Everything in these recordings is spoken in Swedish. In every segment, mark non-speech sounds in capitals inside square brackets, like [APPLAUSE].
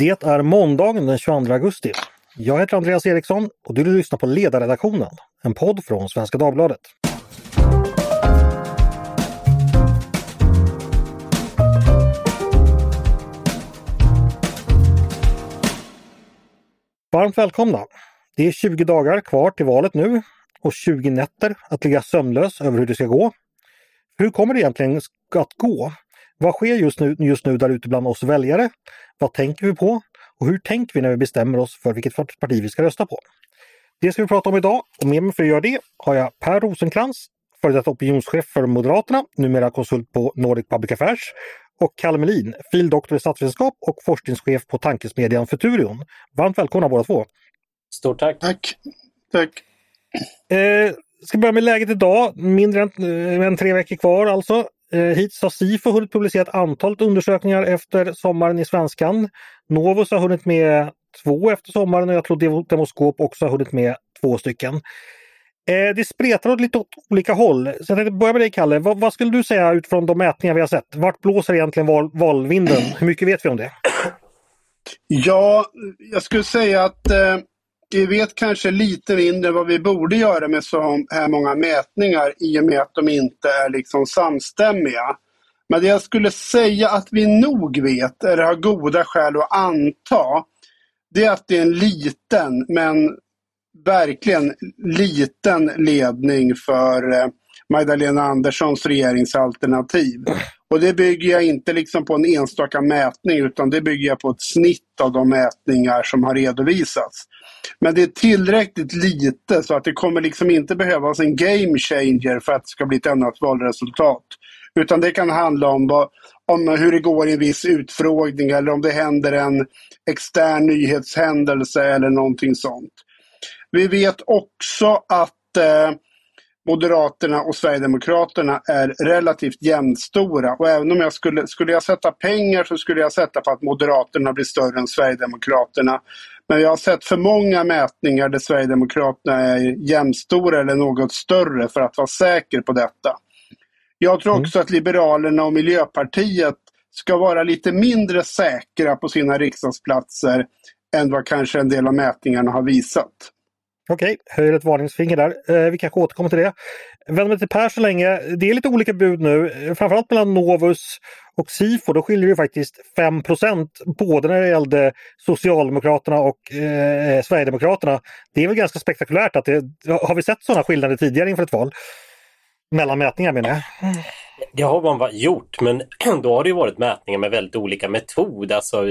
Det är måndagen den 22 augusti. Jag heter Andreas Eriksson och du lyssnar på Ledarredaktionen, en podd från Svenska Dagbladet. Varmt välkomna! Det är 20 dagar kvar till valet nu och 20 nätter att ligga sömnlös över hur det ska gå. Hur kommer det egentligen att gå? Vad sker just nu, just nu där ute bland oss väljare? Vad tänker vi på? Och hur tänker vi när vi bestämmer oss för vilket parti vi ska rösta på? Det ska vi prata om idag och med mig för att göra det har jag Per Rosenkrantz, före detta opinionschef för Moderaterna, numera konsult på Nordic Public Affairs och Kalle Melin, fil.doktor i statsvetenskap och forskningschef på tankesmedjan Futurion. Varmt välkomna båda två! Stort tack! Tack! Tack! Eh, ska börja med läget idag, mindre än, eh, än tre veckor kvar alltså. Eh, hittills har Sifo hunnit publicera ett antal undersökningar efter sommaren i svenskan. Novus har hunnit med två efter sommaren och jag tror Demoskop också har hunnit med två stycken. Eh, det spretar åt lite åt olika håll. Så jag tänkte börja med dig Kalle. Vad, vad, skulle du säga utifrån de mätningar vi har sett? Vart blåser egentligen val, valvinden? Hur mycket vet vi om det? Ja, jag skulle säga att eh, vi vet kanske lite mindre vad vi borde göra med så här många mätningar i och med att de inte är liksom samstämmiga. Men det jag skulle säga att vi nog vet, eller har goda skäl att anta, det är att det är en liten, men verkligen liten ledning för eh, Magdalena Anderssons regeringsalternativ. Och det bygger jag inte liksom på en enstaka mätning utan det bygger jag på ett snitt av de mätningar som har redovisats. Men det är tillräckligt lite så att det kommer liksom inte behövas en game changer för att det ska bli ett annat valresultat. Utan det kan handla om, om hur det går i en viss utfrågning eller om det händer en extern nyhetshändelse eller någonting sånt. Vi vet också att eh, Moderaterna och Sverigedemokraterna är relativt jämnstora. Och även om jag skulle, skulle jag sätta pengar så skulle jag sätta på att Moderaterna blir större än Sverigedemokraterna. Men jag har sett för många mätningar där Sverigedemokraterna är jämnstora eller något större för att vara säker på detta. Jag tror mm. också mm. att Liberalerna och Miljöpartiet ska vara lite mindre säkra på sina riksdagsplatser än vad kanske en del av mätningarna har visat. Okej, höjer ett varningsfinger där. Eh, vi kanske återkommer till det. Vänder mig till Per så länge. Det är lite olika bud nu, eh, framförallt mellan Novus och Sifo. Då skiljer det faktiskt 5% både när det gällde Socialdemokraterna och eh, eh, Sverigedemokraterna. Det är väl ganska spektakulärt. att det, Har vi sett sådana skillnader tidigare inför ett val? Mellan mätningar menar jag. Det har man gjort, men [CLEARS THROAT] då har det varit mätningar med väldigt olika metod. Alltså,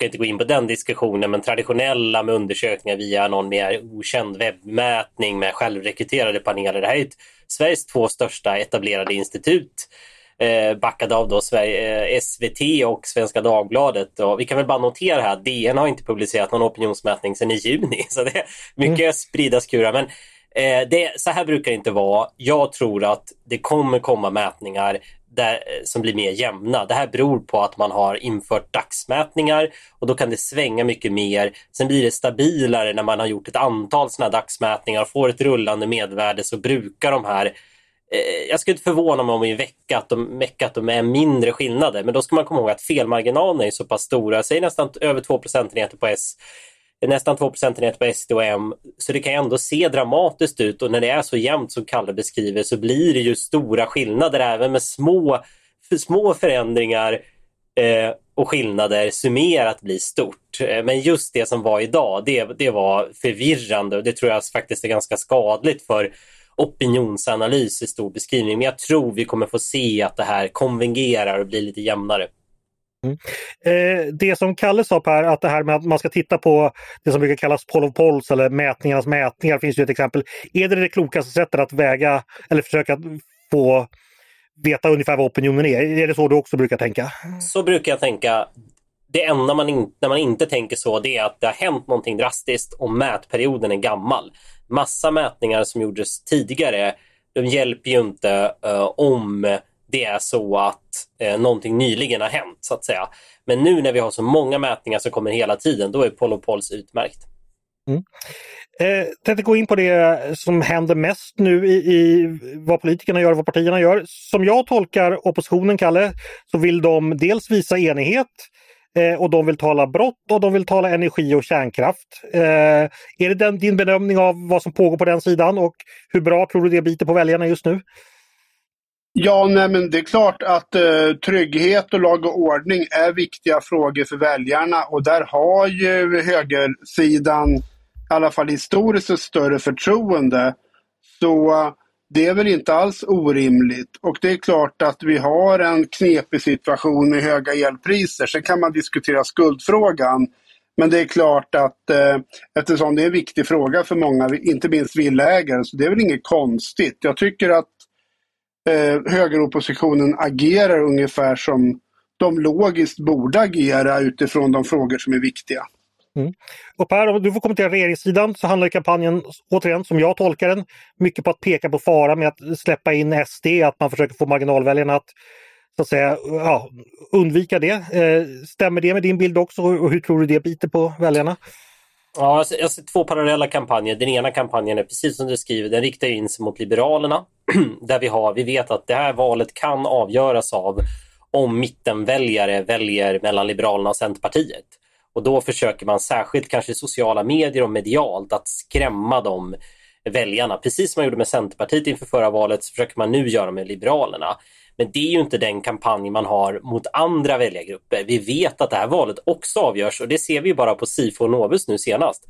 ska inte gå in på den diskussionen, men traditionella med undersökningar via någon mer okänd webbmätning med självrekryterade paneler. Det här är ett, Sveriges två största etablerade institut eh, backade av då Sverige, eh, SVT och Svenska Dagbladet. Och vi kan väl bara notera här att DN har inte publicerat någon opinionsmätning sedan i juni, [LAUGHS] så det är mycket mm. sprida skurar. Men eh, det, så här brukar det inte vara. Jag tror att det kommer komma mätningar där, eh, som blir mer jämna. Det här beror på att man har infört dagsmätningar och då kan det svänga mycket mer. Sen blir det stabilare när man har gjort ett antal sådana dagsmätningar och får ett rullande medvärde så brukar de här eh, jag skulle inte förvåna mig om i en vecka att de, vecka att de är mindre skillnader, men då ska man komma ihåg att felmarginalerna är så pass stora, säg nästan över 2 procentenheter på S nästan 2 procentenheter på SD och M. Så det kan ändå se dramatiskt ut och när det är så jämnt som Kalle beskriver så blir det ju stora skillnader även med små, för små förändringar eh, och skillnader summerat blir stort. Eh, men just det som var idag, det, det var förvirrande och det tror jag alltså faktiskt är ganska skadligt för opinionsanalys i stor beskrivning. Men jag tror vi kommer få se att det här konvengerar och blir lite jämnare. Mm. Eh, det som Kalle sa Per, att det här med att man ska titta på det som brukar kallas poll of polls eller mätningarnas mätningar finns ju ett exempel. Är det det klokaste sättet att väga eller försöka få veta ungefär vad opinionen är? Är det så du också brukar tänka? Så brukar jag tänka. Det enda man in, när man inte tänker så det är att det har hänt någonting drastiskt och mätperioden är gammal. Massa mätningar som gjordes tidigare, de hjälper ju inte uh, om det är så att eh, någonting nyligen har hänt så att säga. Men nu när vi har så många mätningar som kommer hela tiden, då är Polopols utmärkt. Mm. Eh, tänkte gå in på det som händer mest nu i, i vad politikerna gör och vad partierna gör. Som jag tolkar oppositionen, Kalle, så vill de dels visa enighet eh, och de vill tala brott och de vill tala energi och kärnkraft. Eh, är det den, din bedömning av vad som pågår på den sidan och hur bra tror du det biter på väljarna just nu? Ja, nej, men det är klart att eh, trygghet och lag och ordning är viktiga frågor för väljarna och där har ju högersidan, i alla fall historiskt, ett större förtroende. Så det är väl inte alls orimligt. Och det är klart att vi har en knepig situation med höga elpriser. Sen kan man diskutera skuldfrågan. Men det är klart att eh, eftersom det är en viktig fråga för många, inte minst villaägare, så det är väl inget konstigt. Jag tycker att eh, högeroppositionen agerar ungefär som de logiskt borde agera utifrån de frågor som är viktiga. Mm. Och Per, om du får kommentera regeringssidan så handlar kampanjen återigen, som jag tolkar den, mycket på att peka på fara med att släppa in SD, att man försöker få marginalväljarna att så att säga, ja, undvika det. Eh, stämmer det med din bild också och hur tror du det biter på väljarna? Ja, jag ser, jag ser två parallella kampanjer. Den ena kampanjen är precis som du skriver, den riktar in sig mot Liberalerna. [CLEARS THROAT] där vi, har, vi vet att det här valet kan avgöras av om mittenväljare väljer mellan Liberalerna och Centerpartiet. Och då försöker man särskilt kanske i sociala medier och medialt att skrämma dem väljarna. Precis som man gjorde med Centerpartiet inför förra valet så försöker man nu göra med Liberalerna. Men det är ju inte den kampanj man har mot andra väljargrupper. Vi vet att det här valet också avgörs och det ser vi bara på Sifo och Novus nu senast.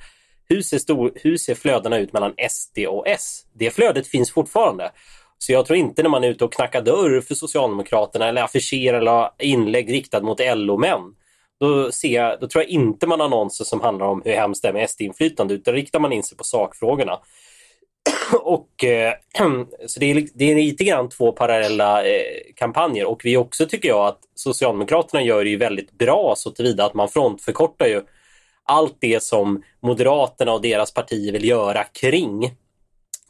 Hur ser, stor, hur ser flödena ut mellan SD och S? Det flödet finns fortfarande. Så jag tror inte när man är ute och knackar dörr för Socialdemokraterna eller affischerar eller inlägg riktat mot LO-män. Då, då tror jag inte man har annonser som handlar om hur hemskt det är med SD-inflytande utan riktar man in sig på sakfrågorna. [CLEARS THROAT] och, eh, [CLEARS THROAT] så det är, det är lite grann två parallella eh, kampanjer och vi också tycker jag att Socialdemokraterna gör det ju väldigt bra så tillvida att man frontförkortar ju allt det som Moderaterna och deras parti vill göra kring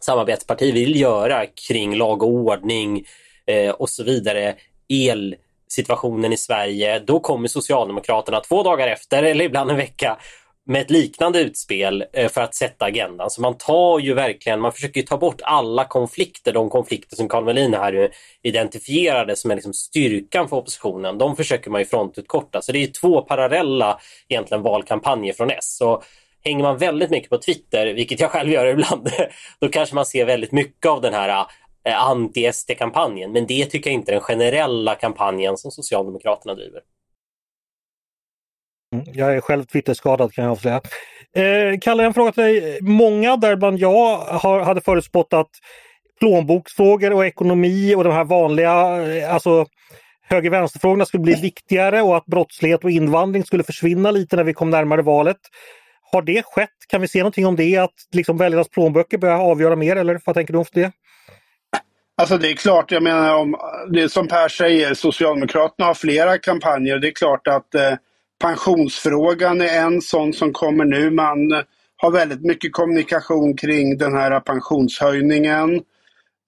samarbetsparti vill göra kring lag och ordning eh, och så vidare. Elsituationen i Sverige. Då kommer Socialdemokraterna två dagar efter eller ibland en vecka med ett liknande utspel eh, för att sätta agendan. Så man tar ju verkligen, man försöker ta bort alla konflikter, de konflikter som Carl Melin här eh, identifierade som är liksom styrkan för oppositionen. De försöker man ju frontutkorta. Så det är två parallella egentligen valkampanjer från S. Så hänger man väldigt mycket på Twitter, vilket jag själv gör ibland, [LAUGHS] då kanske man ser väldigt mycket av den här eh, anti-SD-kampanjen. Men det tycker jag inte är den generella kampanjen som Socialdemokraterna driver. Mm, jag är själv Twitterskadad kan jag avslöja. Eh, Kalle, en fråga till dig. Många, däribland jag, har, hade förutspått att plånboksfrågor och ekonomi och de här vanliga eh, alltså höger-vänster-frågorna skulle bli viktigare och att brottslighet och invandring skulle försvinna lite när vi kom närmare valet. Har det skett? Kan vi se någonting om det? Att liksom väljarnas plånböcker börjar avgöra mer eller vad tänker du om det? Alltså det är klart, jag menar om det som Per säger, Socialdemokraterna har flera kampanjer. Det är klart att eh, pensionsfrågan är en sån som kommer nu. Man eh, har väldigt mycket kommunikation kring den här pensionshöjningen.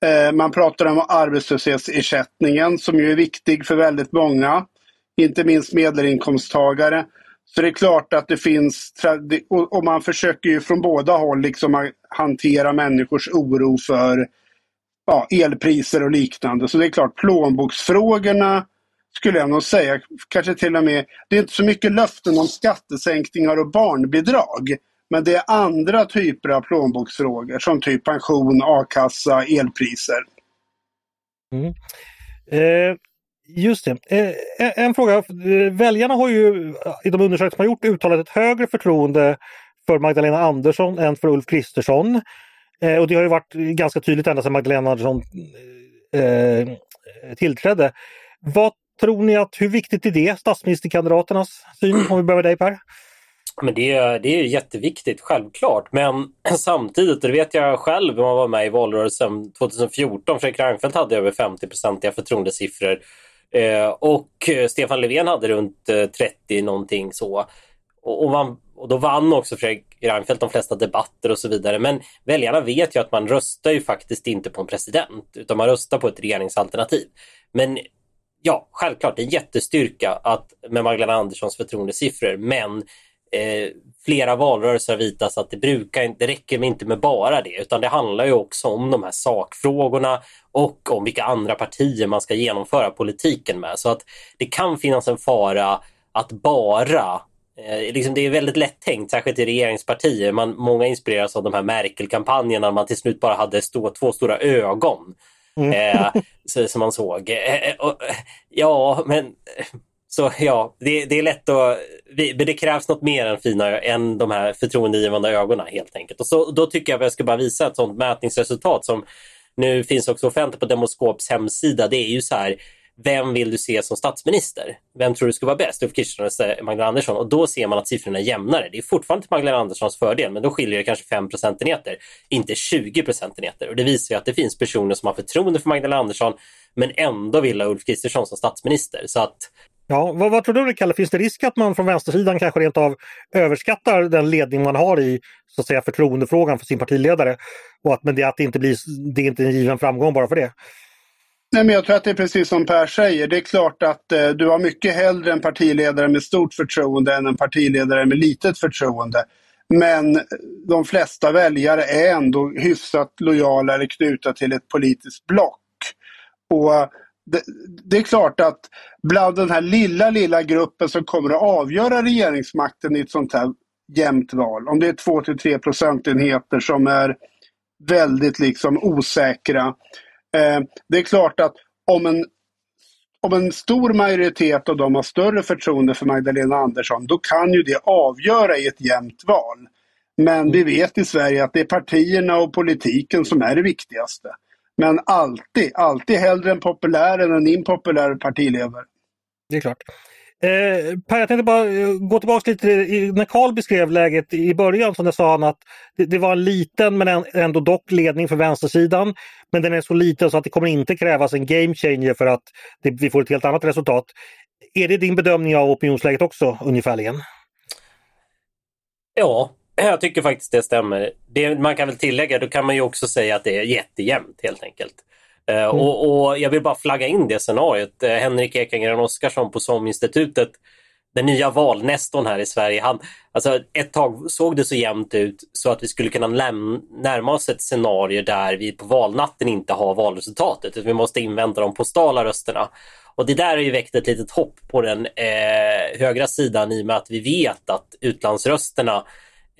Eh, man pratar om arbetslöshetsersättningen som ju är viktig för väldigt många. Inte minst medelinkomsttagare. Så det är klart att det finns, och man försöker ju från båda håll liksom hantera människors oro för ja, elpriser och liknande. Så det är klart, plånboksfrågorna skulle jag nog säga, kanske till och med, det är inte så mycket löften om skattesänkningar och barnbidrag. Men det är andra typer av plånboksfrågor som typ pension, a-kassa, elpriser. Mm. Eh, Just det. Eh, en fråga. Eh, väljarna har ju eh, i de undersökningar man gjort uttalat ett högre förtroende för Magdalena Andersson än för Ulf Kristersson. Eh, och det har ju varit ganska tydligt ända sedan Magdalena Andersson eh, eh tillträdde. Vad tror ni att, hur viktigt är det, statsministerkandidaternas syn? Om vi börjar med dig Per. Men det, det är jätteviktigt, självklart. Men [CLEARS THROAT] samtidigt, det vet jag själv när man var med i valrörelsen 2014. Fredrik Reinfeldt hade över 50-procentiga förtroendesiffror. Eh, och eh, Stefan Löfven hade runt eh, 30 någonting så. Och, och, man, och då vann också Fredrik Reinfeldt de flesta debatter och så vidare. Men väljarna vet ju att man röstar ju faktiskt inte på en president utan man röstar på ett regeringsalternativ. Men ja, självklart en jättestyrka att med Magdalena Anderssons förtroendesiffror men eh, flera valrörelser har visat att det, brukar, det räcker inte med bara det utan det handlar ju också om de här sakfrågorna och om vilka andra partier man ska genomföra politiken med. Så att det kan finnas en fara att bara Eh, liksom det är väldigt lätt tänkt, särskilt i regeringspartier. Man, många inspireras av de här Merkel-kampanjerna man till slut bara hade stå, två stora ögon. Mm. Eh, som man såg. Eh, eh, eh och, eh, ja, men så ja, det, det är lätt att... Vi, men det krävs något mer än fina än de här förtroendegivande ögonen helt enkelt. Och så, då tycker jag att jag ska bara visa ett sådant mätningsresultat som nu finns också offentligt på Demoskops hemsida. Det är ju så här vem vill du se som statsminister? Vem tror du ska vara bäst? Ulf Kristersson eller Magdalena Andersson? Och då ser man att siffrorna är jämnare. Det är fortfarande till Magdalena Anderssons fördel, men då skiljer det kanske 5 procentenheter, inte 20 procentenheter. Och det visar ju att det finns personer som har förtroende för Magdalena Andersson, men ändå vill ha Ulf Kristersson som statsminister. Så att Ja, vad, vad, tror du Kalle, finns det risk att man från vänstersidan kanske rent av överskattar den ledning man har i så att säga, förtroendefrågan för sin partiledare? Och att, men det, att det inte blir det är inte en given framgång bara för det? Nej, men jag tror att det är precis som Per säger. Det är klart att eh, du har mycket hellre en partiledare med stort förtroende än en partiledare med litet förtroende. Men de flesta väljare är ändå hyfsat lojala eller knutna till ett politiskt block. Och eh, det, det, är klart att bland den här lilla, lilla gruppen som kommer att avgöra regeringsmakten i ett sånt här jämnt val, om det är 2-3 procentenheter som är väldigt liksom osäkra, Eh, Eh, det är klart att om en, om en stor majoritet av dem har större förtroende för Magdalena Andersson, då kan ju det avgöra i ett jämnt val. Men vi vet i Sverige att det är partierna och politiken som är det viktigaste. Men alltid, alltid hellre en populär än en impopulär partiledare. Det är klart. Eh, per, jag tänkte bara eh, gå tillbaka lite till när Karl beskrev läget i början så sa han att det, det, var en liten men ändå dock ledning för vänstersidan. Men den är så liten så att det kommer inte krävas en game changer för att det, vi får ett helt annat resultat. Är det din bedömning av opinionsläget också ungefärligen? Ja, jag tycker faktiskt det stämmer. Det, man kan väl tillägga, då kan man ju också säga att det är jättejämnt helt enkelt. Eh, mm. Och, och, jag vill bara flagga in det scenariot. Eh, Henrik Ekengren Oskarsson på SOM-institutet, den nya valnestorn här i Sverige. Han, alltså ett tag såg det så jämnt ut så att vi skulle kunna närma oss ett scenario där vi på valnatten inte har valresultatet. Vi måste invänta de postala rösterna. Och det där har ju väckt ett litet hopp på den eh, högra sidan i och med att vi vet att utlandsrösterna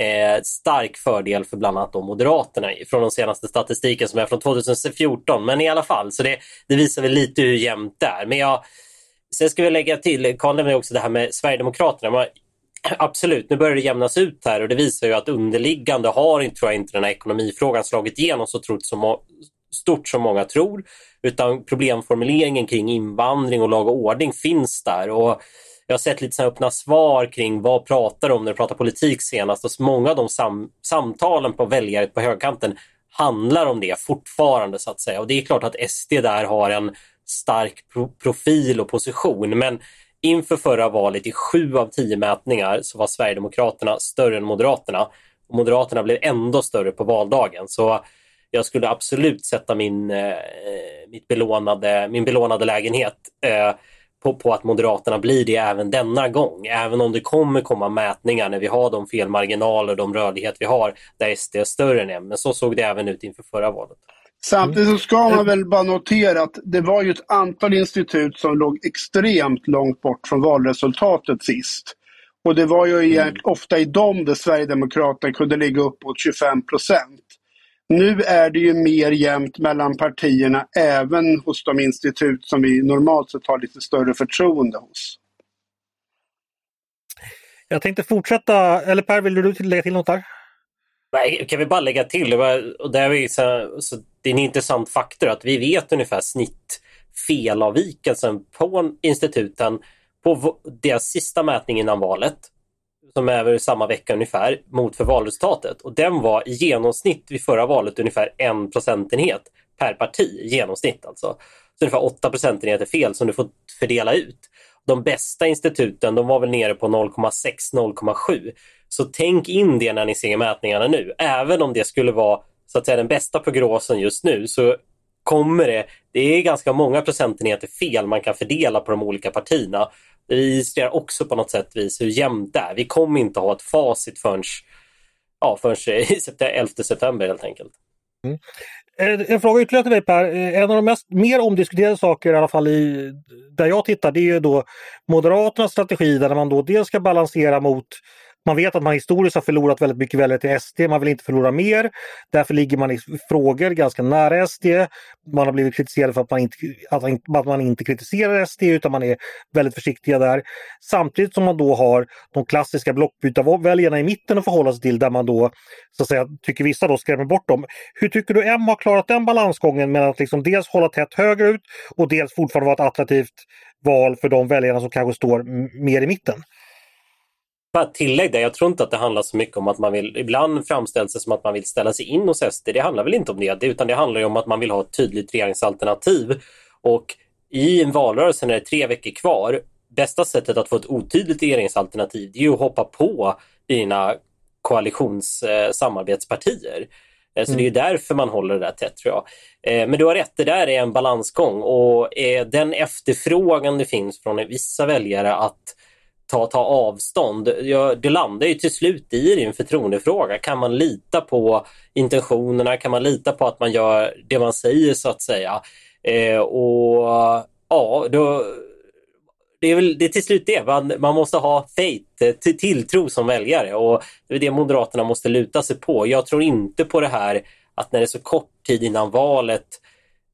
eh, stark fördel för bland annat Moderaterna från den senaste statistiken som är från 2014. Men i alla fall, så det, det visar väl lite hur jämnt det är. Men jag, sen ska vi lägga till, Karl nämnde också det här med Sverigedemokraterna. Man, absolut, nu börjar det jämnas ut här och det visar ju att underliggande har tror jag, inte den här ekonomifrågan slagit igenom så som, stort som många tror. Utan problemformuleringen kring invandring och lag och ordning finns där. Och jag har sett lite så öppna svar kring vad pratar om när du pratar politik senast och många av de sam samtalen på väljare på högkanten handlar om det fortfarande så att säga. Och det är klart att SD där har en stark pro profil och position men inför förra valet i sju av tio mätningar så var Sverigedemokraterna större än Moderaterna. Och Moderaterna blev ändå större på valdagen. Så jag skulle absolut sätta min, eh, mitt belånade, min belånade lägenhet eh, på, på, att Moderaterna blir det även denna gång. Även om det kommer komma mätningar när vi har de felmarginaler och de rörlighet vi har där SD är större än M. Men så såg det även ut inför förra valet. Samtidigt så ska man väl bara notera att det var ju ett antal institut som låg extremt långt bort från valresultatet sist. Och det var ju mm. ofta i dem där Sverigedemokraterna kunde ligga uppåt 25 procent. Nu är det ju mer jämnt mellan partierna även hos de institut som vi normalt sett har lite större förtroende hos. Jag tänkte fortsätta, eller Per, vill du lägga till något där? Nej, kan vi bara lägga till, och det, är så, så det är en intressant faktor att vi vet ungefär snitt felavvikelsen på instituten på deras sista mätning innan valet som är väl samma vecka ungefär, mot för valresultatet. Och den var i genomsnitt vid förra valet ungefär en procentenhet per parti, i genomsnitt alltså. Så ungefär 8 procentenheter fel som du får fördela ut. De bästa instituten de var väl nere på 0,6-0,7. Så tänk in det när ni ser mätningarna nu. Även om det skulle vara så att säga den bästa prognosen just nu så kommer det, det är ganska många procentenheter fel man kan fördela på de olika partierna det registrerar också på något sätt vis hur jämnt det är. Vi kommer inte ha ett facit förrän, ja, förrän i 11 september helt enkelt. Mm. Eh, en fråga ytterligare till dig Per. Eh, en av de mest, mer omdiskuterade saker i alla fall i, där jag tittar det är ju då Moderaternas strategi där man då dels ska balansera mot man vet att man historiskt har förlorat väldigt mycket väljare till SD. Man vill inte förlora mer. Därför ligger man i frågor ganska nära SD. Man har blivit kritiserad för att man inte, att man inte kritiserar SD utan man är väldigt försiktiga där. Samtidigt som man då har de klassiska blockbytarväljarna i mitten att förhålla sig till där man då så att säga, tycker vissa då skrämmer bort dem. Hur tycker du M har klarat den balansgången mellan att liksom dels hålla tätt högerut och dels fortfarande vara ett attraktivt val för de väljarna som kanske står mer i mitten? Bara tillägg där, jag tror inte att det handlar så mycket om att man vill, ibland framställs det som att man vill ställa sig in hos SD. Det handlar väl inte om det, utan det handlar om att man vill ha ett tydligt regeringsalternativ. Och i en valrörelse när det är tre veckor kvar, bästa sättet att få ett otydligt regeringsalternativ det är ju att hoppa på dina koalitionssamarbetspartier. Eh, så mm. det är därför man håller det där tätt tror jag. Eh, men du har rätt, det där är en balansgång och eh, den efterfrågan det finns från vissa väljare att ta, ta avstånd. Ja, det landar ju till slut i en förtroendefråga. Kan man lita på intentionerna? Kan man lita på att man gör det man säger så att säga? Eh, och ja, då, det är väl det är till slut det. Man, man måste ha faith, eh, till, tilltro som väljare och det är det Moderaterna måste luta sig på. Jag tror inte på det här att när det är så kort tid innan valet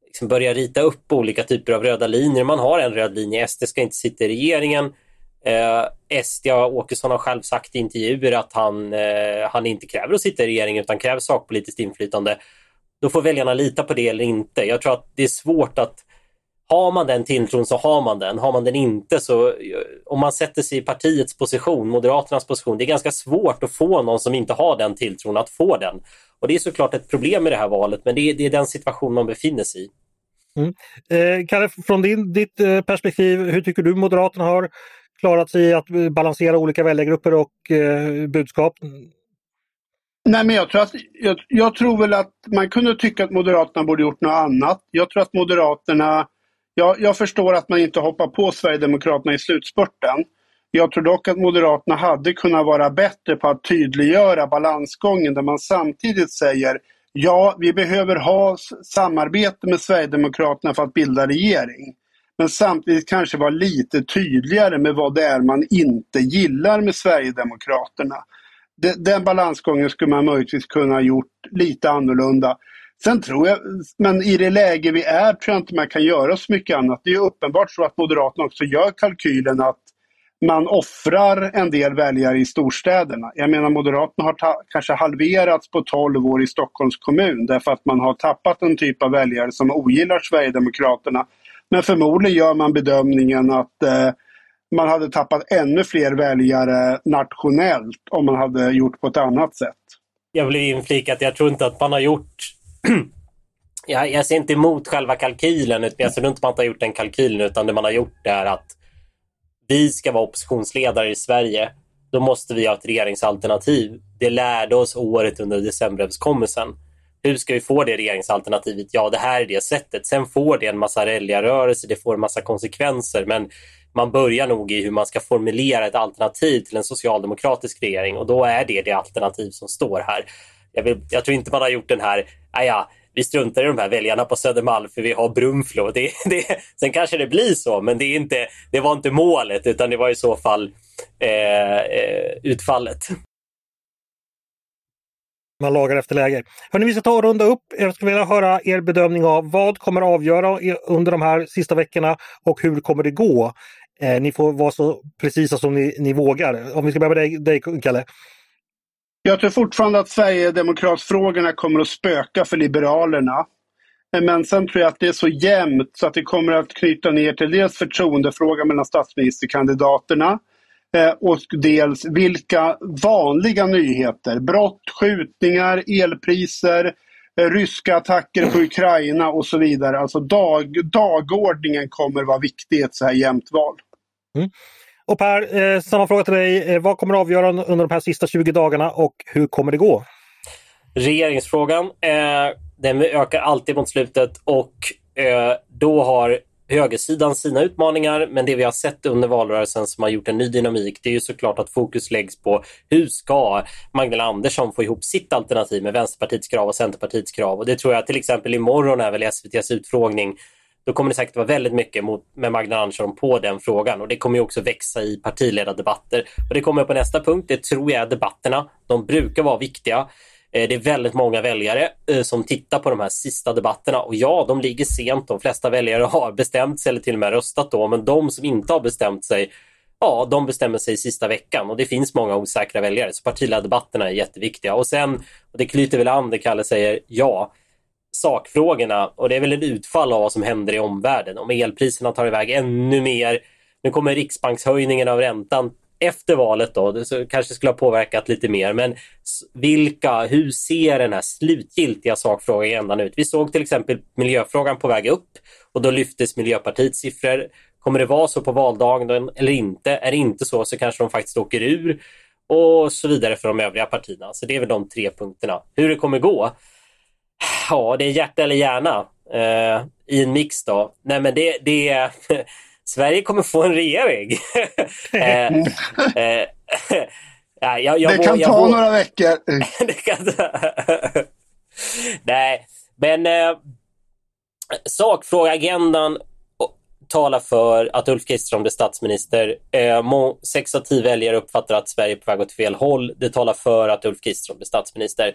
liksom börja rita upp olika typer av röda linjer. Man har en röd linje, SD ska inte sitta i regeringen. Eh, SD, Åkesson har själv sagt i intervjuer att han, eh, han inte kräver att sitta i regeringen utan kräver sakpolitiskt inflytande. Då får väljarna lita på det eller inte. Jag tror att det är svårt att har man den tilltron så har man den. Har man den inte så eh, om man sätter sig i partiets position, Moderaternas position, det är ganska svårt att få någon som inte har den tilltron att få den. Och det är såklart ett problem i det här valet, men det är, det är den situation man befinner sig i. Mm. Eh, Kalle, från din, ditt eh, perspektiv, hur tycker du Moderaterna har klarat sig i att eh, balansera olika väljargrupper och eh, budskap? Nej, men jag tror, att, jag, jag, tror väl att man kunde tycka att Moderaterna borde gjort något annat. Jag tror att Moderaterna, jag, jag förstår att man inte hoppar på Sverigedemokraterna i slutspurten. Jag tror dock att Moderaterna hade kunnat vara bättre på att tydliggöra balansgången där man samtidigt säger ja, vi behöver ha samarbete med Sverigedemokraterna för att bilda regering. Men samtidigt kanske vara lite tydligare med vad det är man inte gillar med Sverigedemokraterna. Den balansgången skulle man möjligtvis kunna ha gjort lite annorlunda. Sen tror jag, men i det läge vi är tror jag inte man kan göra så mycket annat. Det är uppenbart så att Moderaterna också gör kalkylen att man offrar en del väljare i storstäderna. Jag menar Moderaterna har kanske halverats på 12 år i Stockholms kommun därför att man har tappat en typ av väljare som ogillar Sverigedemokraterna men förmodligen gör man bedömningen att eh, man hade tappat ännu fler väljare nationellt om man hade gjort på ett annat sätt. Jag vill inflika att jag tror inte att man har gjort [CLEARS THROAT] jag, jag ser inte emot själva kalkylen, jag ser inte att man har gjort den kalkylen, utan det man har gjort är att vi ska vara oppositionsledare i Sverige. Då måste vi ha ett regeringsalternativ. Det lärde oss året under decemberöverenskommelsen. Hur ska vi få det regeringsalternativet? Ja, det här är det sättet. Sen får det en massa rörelse, det får en massa konsekvenser, men man börjar nog i hur man ska formulera ett alternativ till en socialdemokratisk regering och då är det det alternativ som står här. Jag, vill, jag tror inte man har gjort den här, ja, vi struntar i de här väljarna på Södermalm för vi har Brunflo. Det, det, sen kanske det blir så, men det, är inte, det var inte målet utan det var i så fall eh, eh utfallet man lagar efter läge. Hörrni, vi ska ta och runda upp. Jag skulle vilja höra er bedömning av vad kommer avgöra under de här sista veckorna och hur kommer det gå? Eh, ni får vara så precisa som ni, ni vågar. Om vi ska börja med dig, dig Kalle. Jag tror fortfarande att Sverigedemokratfrågorna kommer att spöka för Liberalerna. Men sen tror jag att det är så jämnt så att det kommer att knyta ner till dels förtroendefrågan mellan statsministerkandidaterna eh, och dels vilka vanliga nyheter, brott, skjutningar, elpriser, eh, ryska attacker på Ukraina och så vidare. Alltså dag, dagordningen kommer vara viktig i ett så här jämnt val. Mm. Och Per, eh, samma fråga till dig. Eh, vad kommer att avgöra under de här sista 20 dagarna och hur kommer det gå? Regeringsfrågan. Eh, den ökar alltid mot slutet och eh, då har högersidan sina utmaningar, men det vi har sett under valrörelsen som har gjort en ny dynamik, det är ju såklart att fokus läggs på hur ska Magdalena Andersson få ihop sitt alternativ med Vänsterpartiets krav och Centerpartiets krav. Och det tror jag till exempel imorgon är väl SVTs utfrågning då kommer det säkert vara väldigt mycket mot, med Magdalena Andersson på den frågan och det kommer ju också växa i partiledardebatter. Och det kommer på nästa punkt, det tror jag är debatterna. De brukar vara viktiga. Eh, det är väldigt många väljare eh, som tittar på de här sista debatterna och ja, de ligger sent. De flesta väljare [LAUGHS] har bestämt sig eller till och med röstat då, men de som inte har bestämt sig Ja, de bestämmer sig sista veckan och det finns många osäkra väljare så partiledardebatterna är jätteviktiga. Och sen, och det knyter väl an det Kalle säger, ja, sakfrågorna och det är väl ett utfall av vad som händer i omvärlden. Om elpriserna tar iväg ännu mer. Nu kommer riksbankshöjningen av räntan efter valet då, det kanske skulle ha påverkat lite mer. Men vilka, hur ser den här slutgiltiga sakfrågan ändan ut? Vi såg till exempel miljöfrågan på väg upp och då lyftes Miljöpartiets siffror. Kommer det vara så på valdagen eller inte? Är det inte så så kanske de faktiskt åker ur och så vidare för de övriga partierna. Så det är väl de tre punkterna. Hur det kommer gå? Ja, det är hjärta eller hjärna eh, i en mix då. Nej, men det, det [LAUGHS] Sverige kommer få en regering. [LAUGHS] eh, eh, [LAUGHS] ja, jag, jag, det kan jag, ta jag, några veckor. kan Nej, men eh, sakfrågeagendan talar för att Ulf Kristersson blir statsminister. Eh, sex av tio väljare uppfattar att Sverige är på väg åt fel håll. Det talar för att Ulf Kristersson blir statsminister.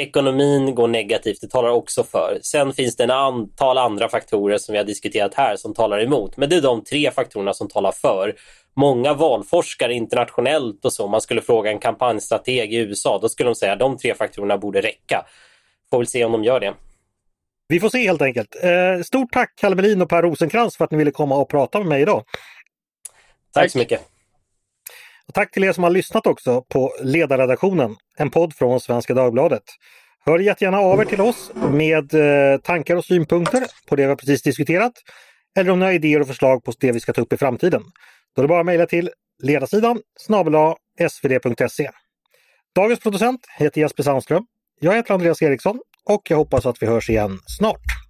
Ekonomin går negativt, det talar också för. Sen finns det en antal andra faktorer som vi har diskuterat här som talar emot. Men det är de tre faktorerna som talar för. Många valforskare internationellt och så, om man skulle fråga en kampanjstrateg i USA, då skulle de säga att de tre faktorerna borde räcka. Får väl se om de gör det. Vi får se helt enkelt. Eh, stort tack Kalle Melin och Per Rosenkrantz för att ni ville komma och prata med mig idag. Tack, tack så mycket. Och tack till er som har lyssnat också på Ledarredaktionen, en podd från Svenska Dagbladet. Hör jättegärna av er till oss med eh, tankar och synpunkter på det vi har precis diskuterat. Eller om ni har idéer och förslag på det vi ska ta upp i framtiden. Då är det bara att mejla till ledarsidan snabel svd.se. Dagens producent heter Jesper Sandström. Jag heter Andreas Eriksson och jag hoppas att vi hörs igen snart.